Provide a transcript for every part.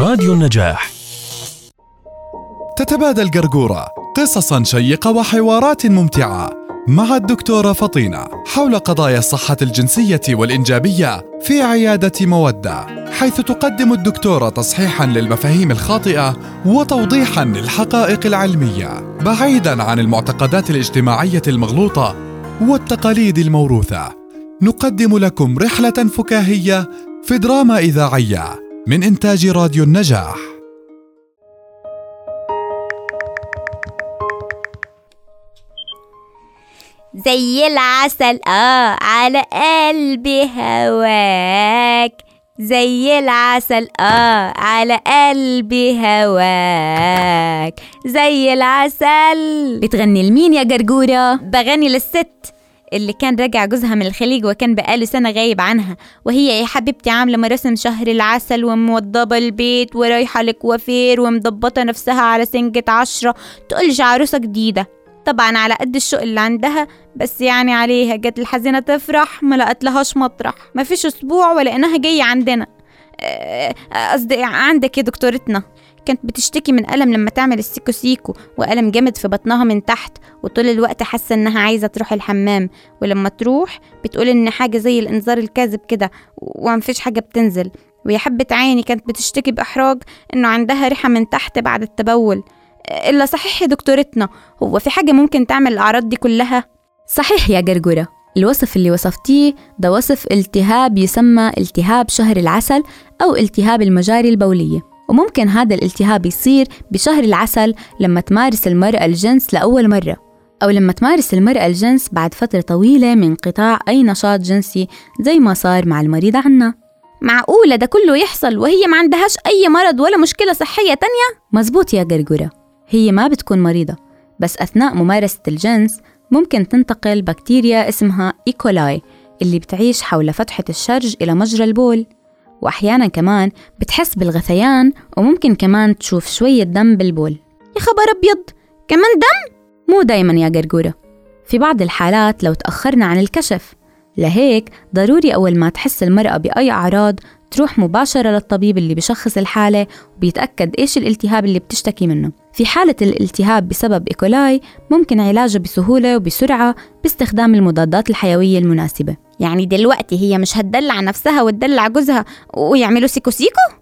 راديو النجاح. تتبادل قرقورة قصصا شيقة وحوارات ممتعة مع الدكتورة فطينة حول قضايا الصحة الجنسية والإنجابية في عيادة مودة حيث تقدم الدكتورة تصحيحا للمفاهيم الخاطئة وتوضيحا للحقائق العلمية بعيدا عن المعتقدات الاجتماعية المغلوطة والتقاليد الموروثة. نقدم لكم رحلة فكاهية في دراما إذاعية من إنتاج راديو النجاح. زي العسل آه على قلبي هواك. زي العسل آه على قلبي هواك. زي العسل. بتغني لمين يا قرقورة؟ بغني للست. اللي كان راجع جوزها من الخليج وكان بقاله سنة غايب عنها. وهي يا حبيبتي عاملة مراسم شهر العسل وموضبة البيت ورايحة لكوافير ومضبطة نفسها على سنجة عشرة. تقولش عروسة جديدة. طبعا على قد الشوق اللي عندها بس يعني عليها. جت الحزينة تفرح ما لقت لهاش مطرح. ما فيش أسبوع ولقيناها جاية عندنا. قصدي عندك يا دكتورتنا. كانت بتشتكي من ألم لما تعمل السيكو سيكو وألم جامد في بطنها من تحت وطول الوقت حاسة إنها عايزة تروح الحمام. ولما تروح بتقول إن حاجة زي الإنذار الكاذب كده ومفيش حاجة بتنزل. ويا حبة عيني كانت بتشتكي بإحراج إنه عندها ريحة من تحت بعد التبول. إلا صحيح يا دكتورتنا هو في حاجة ممكن تعمل الأعراض دي كلها؟ صحيح يا قرقرة الوصف اللي وصفتيه ده وصف التهاب يسمى التهاب شهر العسل أو التهاب المجاري البولية وممكن هذا الالتهاب يصير بشهر العسل لما تمارس المرأة الجنس لأول مرة أو لما تمارس المرأة الجنس بعد فترة طويلة من انقطاع أي نشاط جنسي زي ما صار مع المريضة عنا معقولة ده كله يحصل وهي ما عندهاش أي مرض ولا مشكلة صحية تانية؟ مزبوط يا قرقرة هي ما بتكون مريضة بس أثناء ممارسة الجنس ممكن تنتقل بكتيريا اسمها إيكولاي اللي بتعيش حول فتحة الشرج إلى مجرى البول. وأحيانا كمان بتحس بالغثيان وممكن كمان تشوف شوية دم بالبول. يا خبر أبيض! كمان دم؟ مو دايما يا قرقورة. في بعض الحالات لو تأخرنا عن الكشف لهيك ضروري أول ما تحس المرأة بأي أعراض تروح مباشرة للطبيب اللي بشخص الحالة وبيتأكد إيش الالتهاب اللي بتشتكي منه. في حالة الالتهاب بسبب E. coli ممكن علاجه بسهولة وبسرعة باستخدام المضادات الحيوية المناسبة. يعني دلوقتي هي مش هتدلع نفسها وتدلع جوزها ويعملوا سيكو سيكو؟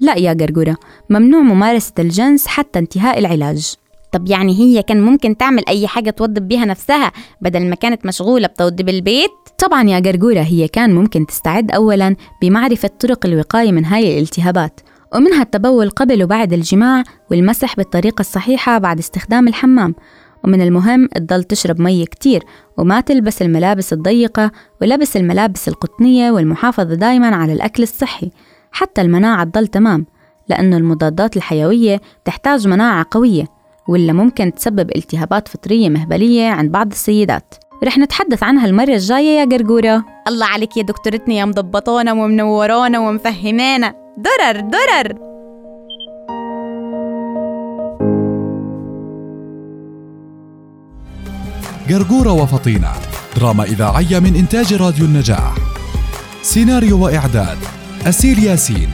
لا يا قرقرة ممنوع ممارسة الجنس حتى انتهاء العلاج. طب يعني هي كان ممكن تعمل أي حاجة توضب بيها نفسها بدل ما كانت مشغولة بتوضيب البيت؟ طبعا يا قرقورة هي كان ممكن تستعد أولا بمعرفة طرق الوقاية من هاي الالتهابات ومنها التبول قبل وبعد الجماع والمسح بالطريقة الصحيحة بعد استخدام الحمام ومن المهم تضل تشرب مي كتير وما تلبس الملابس الضيقة ولبس الملابس القطنية والمحافظة دايما على الأكل الصحي حتى المناعة تضل تمام لأنه المضادات الحيوية تحتاج مناعة قوية ولا ممكن تسبب التهابات فطرية مهبلية عند بعض السيدات. رح نتحدث عنها المرة الجاية يا قرقورة. الله عليك يا دكتورتنا يا مضبطانا ومنورانا ومفهمانا درر درر. قرقورة وفطينة دراما إذاعية من إنتاج راديو النجاح. سيناريو وإعداد أسيل ياسين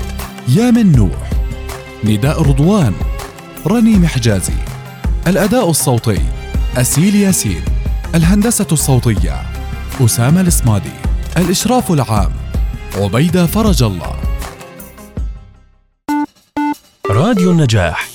يامن نوح. نداء رضوان رنيم حجازي الأداء الصوتي أسيل ياسين الهندسة الصوتية أسامة الإصمادي الإشراف العام عبيدة فرج الله. راديو النجاح.